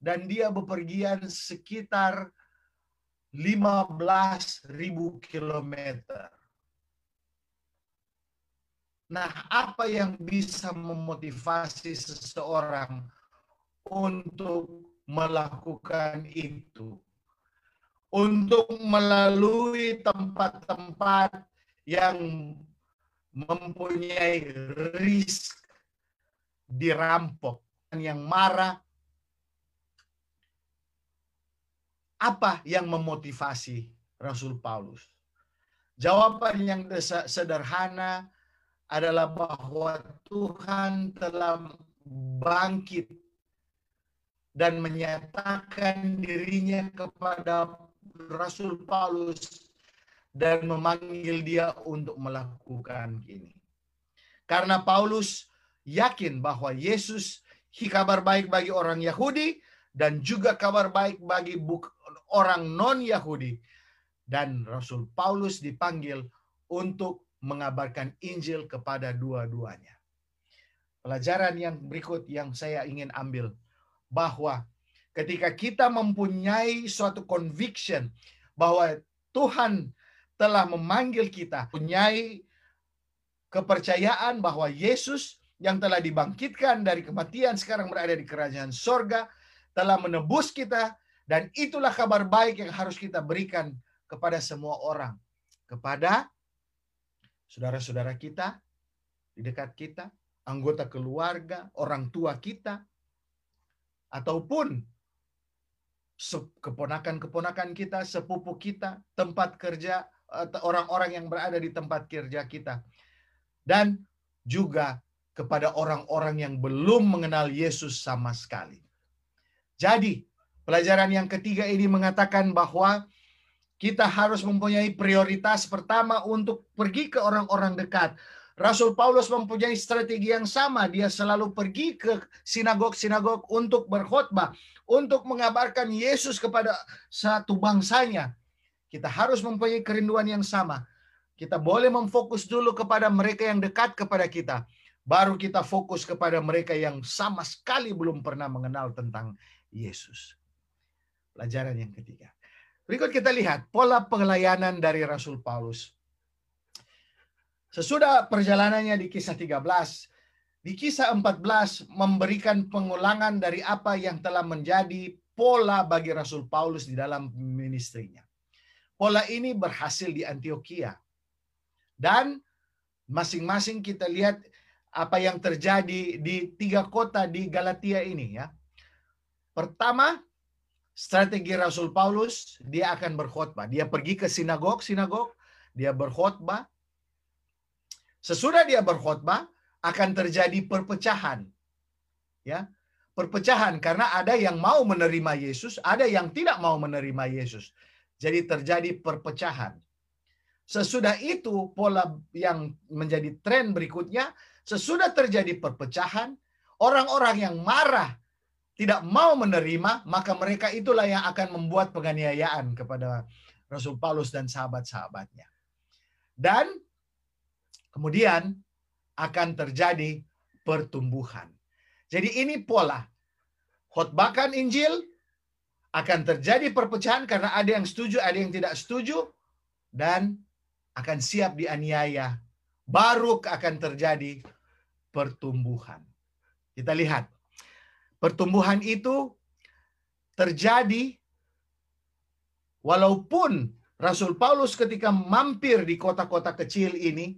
dan dia bepergian sekitar 15.000 kilometer. Nah, apa yang bisa memotivasi seseorang untuk melakukan itu? Untuk melalui tempat-tempat yang mempunyai risk dirampok yang marah. Apa yang memotivasi Rasul Paulus? Jawaban yang sederhana adalah bahwa Tuhan telah bangkit dan menyatakan dirinya kepada Rasul Paulus dan memanggil dia untuk melakukan ini. Karena Paulus yakin bahwa Yesus kabar baik bagi orang Yahudi dan juga kabar baik bagi orang non-Yahudi. Dan Rasul Paulus dipanggil untuk mengabarkan Injil kepada dua-duanya. Pelajaran yang berikut yang saya ingin ambil bahwa ketika kita mempunyai suatu conviction bahwa Tuhan telah memanggil kita punyai kepercayaan bahwa Yesus yang telah dibangkitkan dari kematian sekarang berada di kerajaan sorga telah menebus kita dan itulah kabar baik yang harus kita berikan kepada semua orang. Kepada saudara-saudara kita di dekat kita anggota keluarga orang tua kita ataupun keponakan-keponakan kita sepupu kita tempat kerja orang-orang yang berada di tempat kerja kita. Dan juga kepada orang-orang yang belum mengenal Yesus sama sekali. Jadi, pelajaran yang ketiga ini mengatakan bahwa kita harus mempunyai prioritas pertama untuk pergi ke orang-orang dekat. Rasul Paulus mempunyai strategi yang sama. Dia selalu pergi ke sinagog-sinagog untuk berkhotbah, untuk mengabarkan Yesus kepada satu bangsanya. Kita harus mempunyai kerinduan yang sama. Kita boleh memfokus dulu kepada mereka yang dekat kepada kita. Baru kita fokus kepada mereka yang sama sekali belum pernah mengenal tentang Yesus. Pelajaran yang ketiga. Berikut kita lihat pola pelayanan dari Rasul Paulus. Sesudah perjalanannya di kisah 13, di kisah 14 memberikan pengulangan dari apa yang telah menjadi pola bagi Rasul Paulus di dalam ministrinya. Pola ini berhasil di Antioquia. Dan masing-masing kita lihat apa yang terjadi di tiga kota di Galatia ini ya. Pertama, strategi Rasul Paulus, dia akan berkhotbah. Dia pergi ke sinagog-sinagog dia berkhotbah. Sesudah dia berkhotbah akan terjadi perpecahan. Ya. Perpecahan karena ada yang mau menerima Yesus, ada yang tidak mau menerima Yesus. Jadi terjadi perpecahan. Sesudah itu pola yang menjadi tren berikutnya, sesudah terjadi perpecahan, orang-orang yang marah tidak mau menerima, maka mereka itulah yang akan membuat penganiayaan kepada Rasul Paulus dan sahabat-sahabatnya. Dan kemudian akan terjadi pertumbuhan. Jadi ini pola. Khotbahkan Injil, akan terjadi perpecahan karena ada yang setuju, ada yang tidak setuju, dan akan siap dianiaya. Baru akan terjadi pertumbuhan. Kita lihat. Pertumbuhan itu terjadi walaupun Rasul Paulus ketika mampir di kota-kota kecil ini,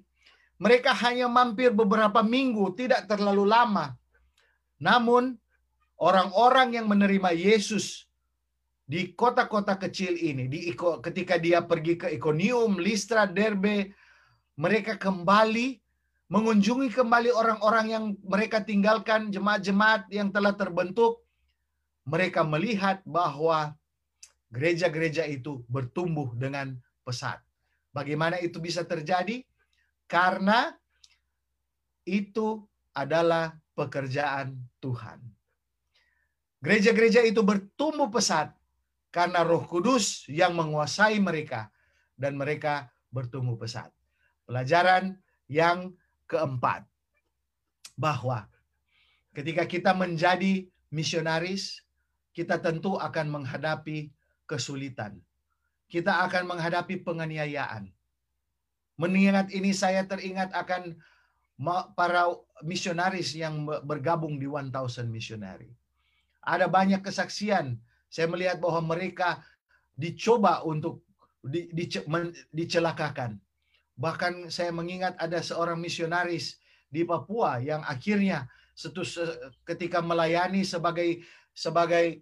mereka hanya mampir beberapa minggu, tidak terlalu lama. Namun orang-orang yang menerima Yesus di kota-kota kecil ini, di ketika dia pergi ke Iconium, Listra, Derbe, mereka kembali mengunjungi kembali orang-orang yang mereka tinggalkan, jemaat-jemaat yang telah terbentuk. Mereka melihat bahwa gereja-gereja itu bertumbuh dengan pesat. Bagaimana itu bisa terjadi? Karena itu adalah pekerjaan Tuhan. Gereja-gereja itu bertumbuh pesat karena Roh Kudus yang menguasai mereka dan mereka bertumbuh pesat. Pelajaran yang keempat bahwa ketika kita menjadi misionaris, kita tentu akan menghadapi kesulitan. Kita akan menghadapi penganiayaan. Mengingat ini saya teringat akan para misionaris yang bergabung di 1000 Missionary. Ada banyak kesaksian saya melihat bahwa mereka dicoba untuk di, di, men, dicelakakan. Bahkan saya mengingat ada seorang misionaris di Papua yang akhirnya setus, ketika melayani sebagai sebagai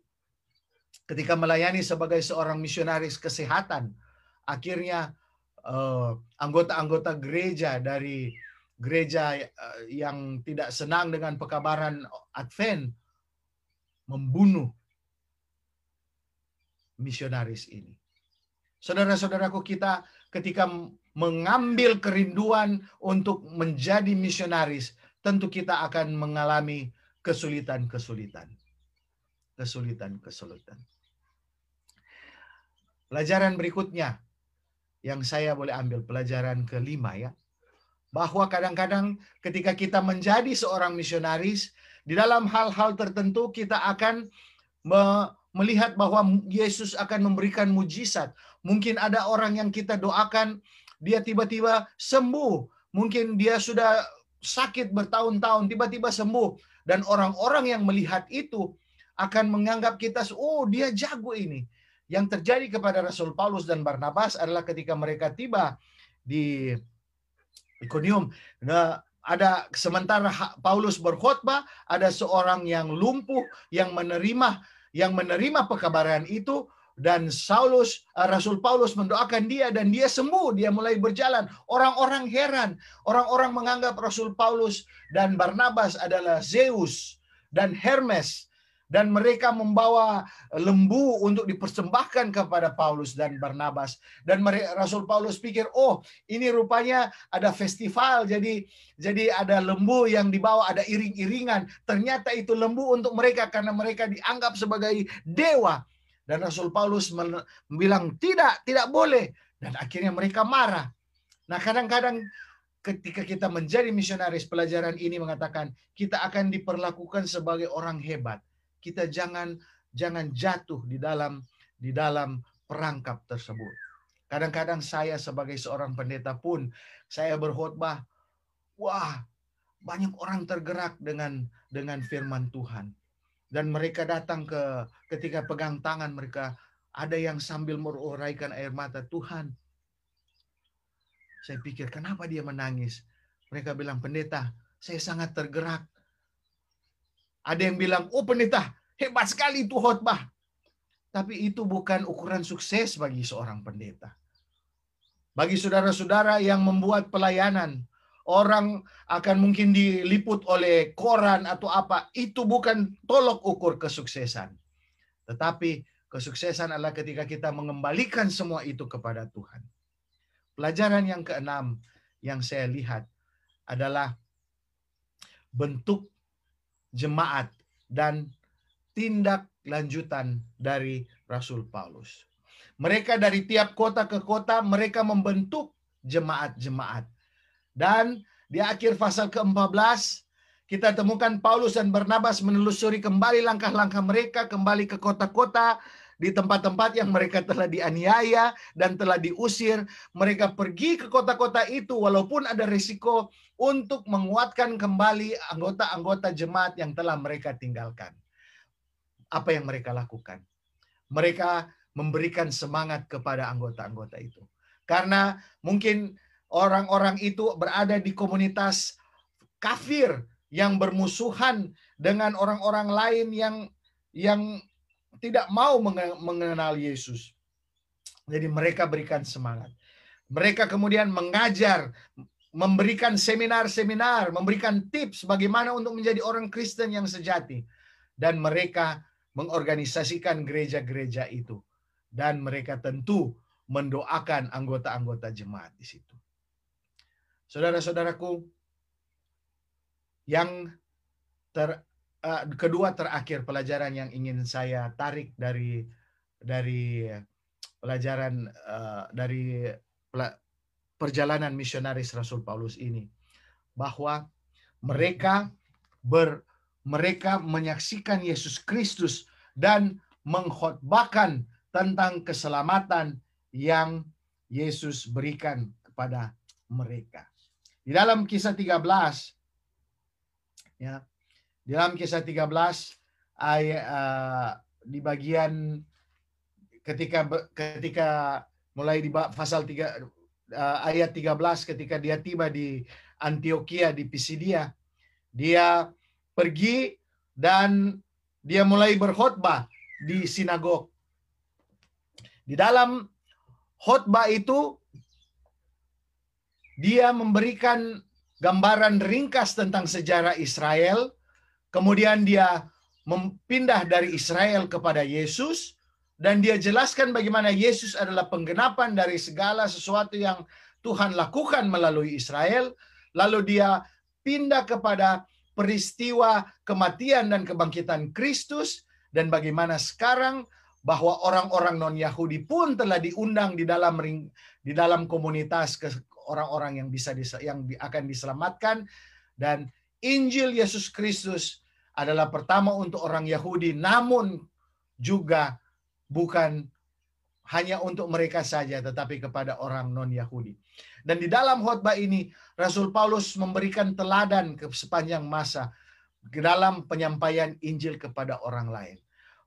ketika melayani sebagai seorang misionaris kesehatan, akhirnya uh, anggota-anggota gereja dari gereja uh, yang tidak senang dengan pekabaran Advent membunuh misionaris ini. Saudara-saudaraku kita ketika mengambil kerinduan untuk menjadi misionaris, tentu kita akan mengalami kesulitan-kesulitan. Kesulitan-kesulitan. Pelajaran berikutnya yang saya boleh ambil pelajaran kelima ya. Bahwa kadang-kadang ketika kita menjadi seorang misionaris, di dalam hal-hal tertentu kita akan melihat bahwa Yesus akan memberikan mujizat. Mungkin ada orang yang kita doakan, dia tiba-tiba sembuh. Mungkin dia sudah sakit bertahun-tahun, tiba-tiba sembuh. Dan orang-orang yang melihat itu akan menganggap kita, oh dia jago ini. Yang terjadi kepada Rasul Paulus dan Barnabas adalah ketika mereka tiba di Iconium. Nah, ada sementara Paulus berkhotbah, ada seorang yang lumpuh yang menerima yang menerima pekabaran itu dan Saulus eh, Rasul Paulus mendoakan dia dan dia sembuh. Dia mulai berjalan. Orang-orang heran. Orang-orang menganggap Rasul Paulus dan Barnabas adalah Zeus dan Hermes dan mereka membawa lembu untuk dipersembahkan kepada Paulus dan Barnabas. Dan Rasul Paulus pikir oh ini rupanya ada festival jadi jadi ada lembu yang dibawa ada iring-iringan. Ternyata itu lembu untuk mereka karena mereka dianggap sebagai dewa. Dan Rasul Paulus bilang tidak tidak boleh. Dan akhirnya mereka marah. Nah kadang-kadang ketika kita menjadi misionaris pelajaran ini mengatakan kita akan diperlakukan sebagai orang hebat kita jangan jangan jatuh di dalam di dalam perangkap tersebut. Kadang-kadang saya sebagai seorang pendeta pun saya berkhotbah, wah, banyak orang tergerak dengan dengan firman Tuhan. Dan mereka datang ke ketika pegang tangan mereka ada yang sambil meruraikan air mata, Tuhan. Saya pikir kenapa dia menangis? Mereka bilang, pendeta, saya sangat tergerak ada yang bilang, oh pendeta, hebat sekali itu khotbah. Tapi itu bukan ukuran sukses bagi seorang pendeta. Bagi saudara-saudara yang membuat pelayanan, orang akan mungkin diliput oleh koran atau apa, itu bukan tolok ukur kesuksesan. Tetapi kesuksesan adalah ketika kita mengembalikan semua itu kepada Tuhan. Pelajaran yang keenam yang saya lihat adalah bentuk jemaat dan tindak lanjutan dari Rasul Paulus. Mereka dari tiap kota ke kota, mereka membentuk jemaat-jemaat. Dan di akhir pasal ke-14, kita temukan Paulus dan Barnabas menelusuri kembali langkah-langkah mereka, kembali ke kota-kota, di tempat-tempat yang mereka telah dianiaya dan telah diusir. Mereka pergi ke kota-kota itu walaupun ada risiko untuk menguatkan kembali anggota-anggota jemaat yang telah mereka tinggalkan. Apa yang mereka lakukan? Mereka memberikan semangat kepada anggota-anggota itu. Karena mungkin orang-orang itu berada di komunitas kafir yang bermusuhan dengan orang-orang lain yang yang tidak mau mengenal Yesus. Jadi mereka berikan semangat. Mereka kemudian mengajar, memberikan seminar-seminar, memberikan tips bagaimana untuk menjadi orang Kristen yang sejati. Dan mereka mengorganisasikan gereja-gereja itu dan mereka tentu mendoakan anggota-anggota jemaat di situ. Saudara-saudaraku, yang ter, uh, kedua terakhir pelajaran yang ingin saya tarik dari dari pelajaran uh, dari perjalanan misionaris Rasul Paulus ini bahwa mereka ber mereka menyaksikan Yesus Kristus dan mengkhotbahkan tentang keselamatan yang Yesus berikan kepada mereka. Di dalam kisah 13 ya. Dalam kisah 13 ayat uh, di bagian ketika ketika mulai di pasal 3 uh, ayat 13 ketika dia tiba di Antioquia di Pisidia dia pergi dan dia mulai berkhotbah di sinagog. Di dalam khotbah itu dia memberikan gambaran ringkas tentang sejarah Israel, kemudian dia mempindah dari Israel kepada Yesus dan dia jelaskan bagaimana Yesus adalah penggenapan dari segala sesuatu yang Tuhan lakukan melalui Israel, lalu dia pindah kepada peristiwa kematian dan kebangkitan Kristus dan bagaimana sekarang bahwa orang-orang non-Yahudi pun telah diundang di dalam ring, di dalam komunitas ke orang-orang yang bisa yang akan diselamatkan. Dan Injil Yesus Kristus adalah pertama untuk orang Yahudi namun juga bukan hanya untuk mereka saja tetapi kepada orang non-Yahudi. Dan di dalam khotbah ini Rasul Paulus memberikan teladan ke sepanjang masa dalam penyampaian Injil kepada orang lain.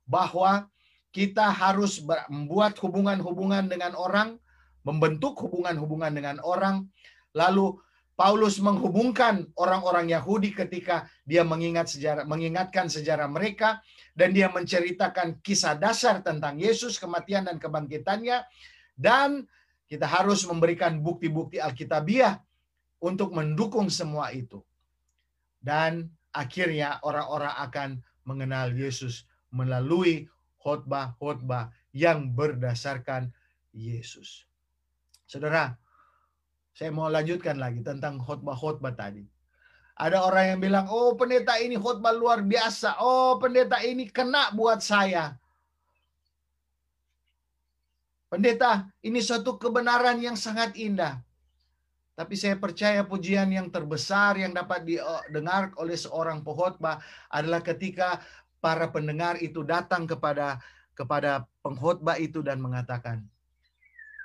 Bahwa kita harus membuat hubungan-hubungan dengan orang, membentuk hubungan-hubungan dengan orang. Lalu Paulus menghubungkan orang-orang Yahudi ketika dia mengingat sejarah mengingatkan sejarah mereka dan dia menceritakan kisah dasar tentang Yesus, kematian dan kebangkitannya dan kita harus memberikan bukti-bukti Alkitabiah untuk mendukung semua itu. Dan akhirnya orang-orang akan mengenal Yesus melalui khotbah-khotbah yang berdasarkan Yesus. Saudara, saya mau lanjutkan lagi tentang khotbah-khotbah tadi. Ada orang yang bilang, oh pendeta ini khotbah luar biasa. Oh pendeta ini kena buat saya. Pendeta, ini suatu kebenaran yang sangat indah. Tapi saya percaya pujian yang terbesar yang dapat didengar oleh seorang pehotbah adalah ketika para pendengar itu datang kepada kepada pengkhotbah itu dan mengatakan,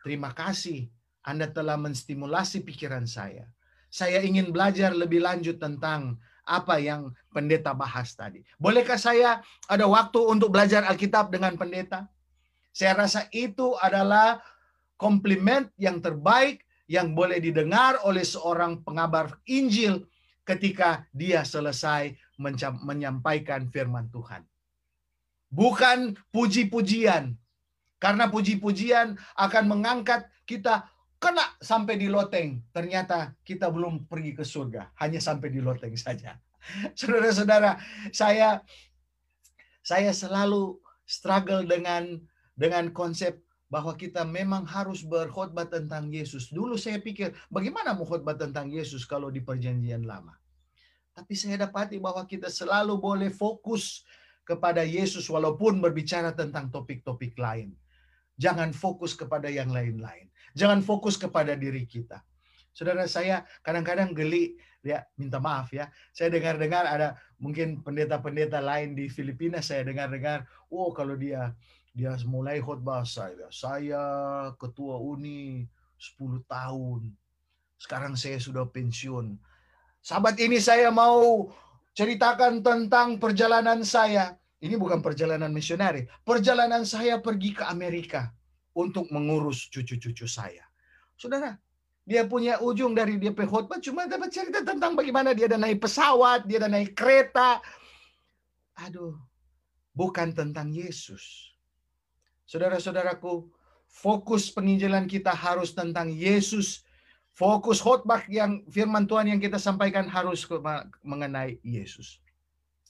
"Terima kasih Anda telah menstimulasi pikiran saya. Saya ingin belajar lebih lanjut tentang apa yang pendeta bahas tadi. Bolehkah saya ada waktu untuk belajar Alkitab dengan pendeta?" Saya rasa itu adalah komplimen yang terbaik yang boleh didengar oleh seorang pengabar Injil ketika dia selesai menyampaikan firman Tuhan. Bukan puji-pujian. Karena puji-pujian akan mengangkat kita kena sampai di loteng. Ternyata kita belum pergi ke surga, hanya sampai di loteng saja. Saudara-saudara, saya saya selalu struggle dengan dengan konsep bahwa kita memang harus berkhotbah tentang Yesus. Dulu saya pikir, bagaimana mau khotbah tentang Yesus kalau di perjanjian lama? Tapi saya dapati bahwa kita selalu boleh fokus kepada Yesus walaupun berbicara tentang topik-topik lain. Jangan fokus kepada yang lain-lain. Jangan fokus kepada diri kita. Saudara saya kadang-kadang geli ya minta maaf ya. Saya dengar-dengar ada mungkin pendeta-pendeta lain di Filipina saya dengar-dengar, oh kalau dia dia mulai khotbah saya, saya ketua uni 10 tahun. Sekarang saya sudah pensiun. Sahabat ini saya mau ceritakan tentang perjalanan saya. Ini bukan perjalanan misioneri. Perjalanan saya pergi ke Amerika untuk mengurus cucu-cucu saya. Saudara, dia punya ujung dari dia khotbah cuma dapat cerita tentang bagaimana dia ada naik pesawat, dia ada naik kereta. Aduh, bukan tentang Yesus. Saudara-saudaraku, fokus penginjilan kita harus tentang Yesus. Fokus khotbah yang firman Tuhan yang kita sampaikan harus mengenai Yesus.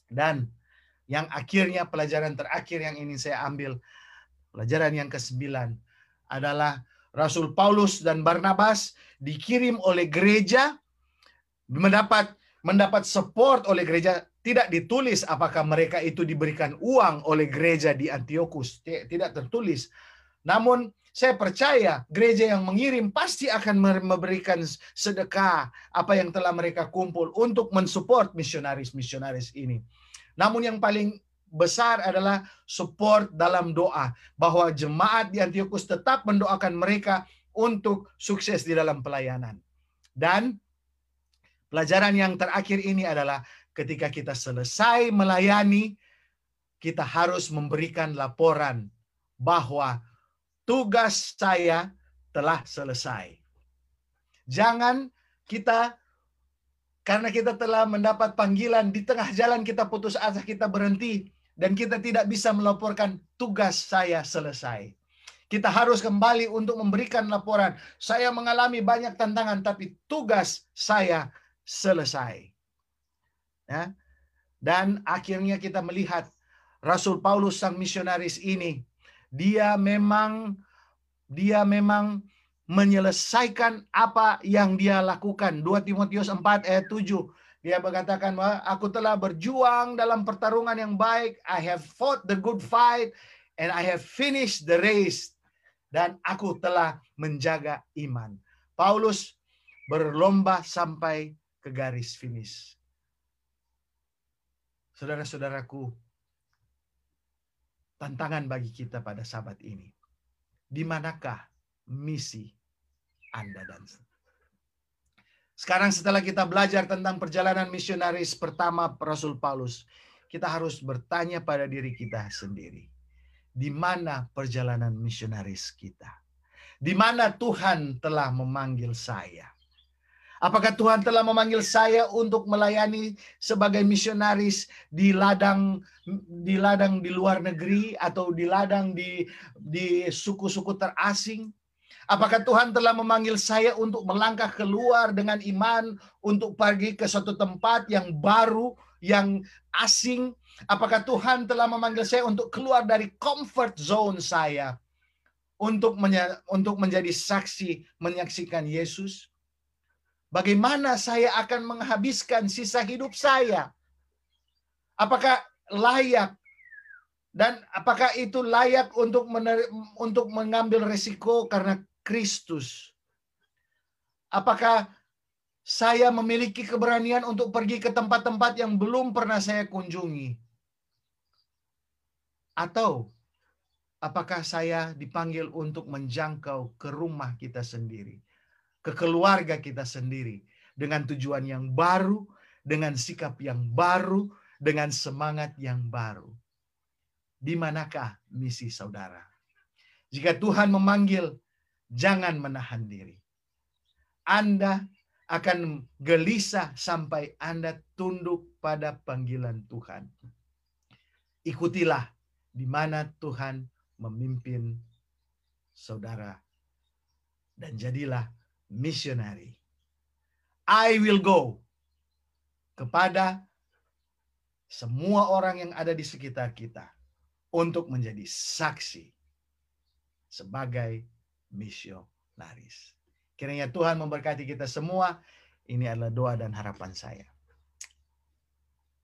Dan yang akhirnya pelajaran terakhir yang ingin saya ambil, pelajaran yang kesembilan adalah Rasul Paulus dan Barnabas dikirim oleh gereja mendapat mendapat support oleh gereja. Tidak ditulis apakah mereka itu diberikan uang oleh gereja di Antiochus. Tidak tertulis. Namun saya percaya gereja yang mengirim pasti akan memberikan sedekah apa yang telah mereka kumpul untuk mensupport misionaris-misionaris ini namun yang paling besar adalah support dalam doa bahwa jemaat di Antiochus tetap mendoakan mereka untuk sukses di dalam pelayanan. Dan pelajaran yang terakhir ini adalah ketika kita selesai melayani kita harus memberikan laporan bahwa tugas saya telah selesai. Jangan kita karena kita telah mendapat panggilan di tengah jalan kita putus asa, kita berhenti dan kita tidak bisa melaporkan tugas saya selesai. Kita harus kembali untuk memberikan laporan. Saya mengalami banyak tantangan tapi tugas saya selesai. Ya. Dan akhirnya kita melihat Rasul Paulus sang misionaris ini dia memang dia memang menyelesaikan apa yang dia lakukan. 2 Timotius 4 ayat 7. Dia mengatakan bahwa aku telah berjuang dalam pertarungan yang baik. I have fought the good fight and I have finished the race. Dan aku telah menjaga iman. Paulus berlomba sampai ke garis finish. Saudara-saudaraku, tantangan bagi kita pada sahabat ini. Di manakah misi anda dan sekarang setelah kita belajar tentang perjalanan misionaris pertama Rasul Paulus, kita harus bertanya pada diri kita sendiri. Di mana perjalanan misionaris kita? Di mana Tuhan telah memanggil saya? Apakah Tuhan telah memanggil saya untuk melayani sebagai misionaris di ladang di ladang di luar negeri atau di ladang di di suku-suku terasing? Apakah Tuhan telah memanggil saya untuk melangkah keluar dengan iman untuk pergi ke suatu tempat yang baru, yang asing? Apakah Tuhan telah memanggil saya untuk keluar dari comfort zone saya untuk untuk menjadi saksi menyaksikan Yesus? Bagaimana saya akan menghabiskan sisa hidup saya? Apakah layak dan apakah itu layak untuk untuk mengambil resiko karena Kristus. Apakah saya memiliki keberanian untuk pergi ke tempat-tempat yang belum pernah saya kunjungi? Atau apakah saya dipanggil untuk menjangkau ke rumah kita sendiri, ke keluarga kita sendiri, dengan tujuan yang baru, dengan sikap yang baru, dengan semangat yang baru? Di manakah misi saudara? Jika Tuhan memanggil jangan menahan diri. Anda akan gelisah sampai Anda tunduk pada panggilan Tuhan. Ikutilah di mana Tuhan memimpin saudara dan jadilah missionary. I will go kepada semua orang yang ada di sekitar kita untuk menjadi saksi sebagai misionaris. Kiranya Tuhan memberkati kita semua. Ini adalah doa dan harapan saya.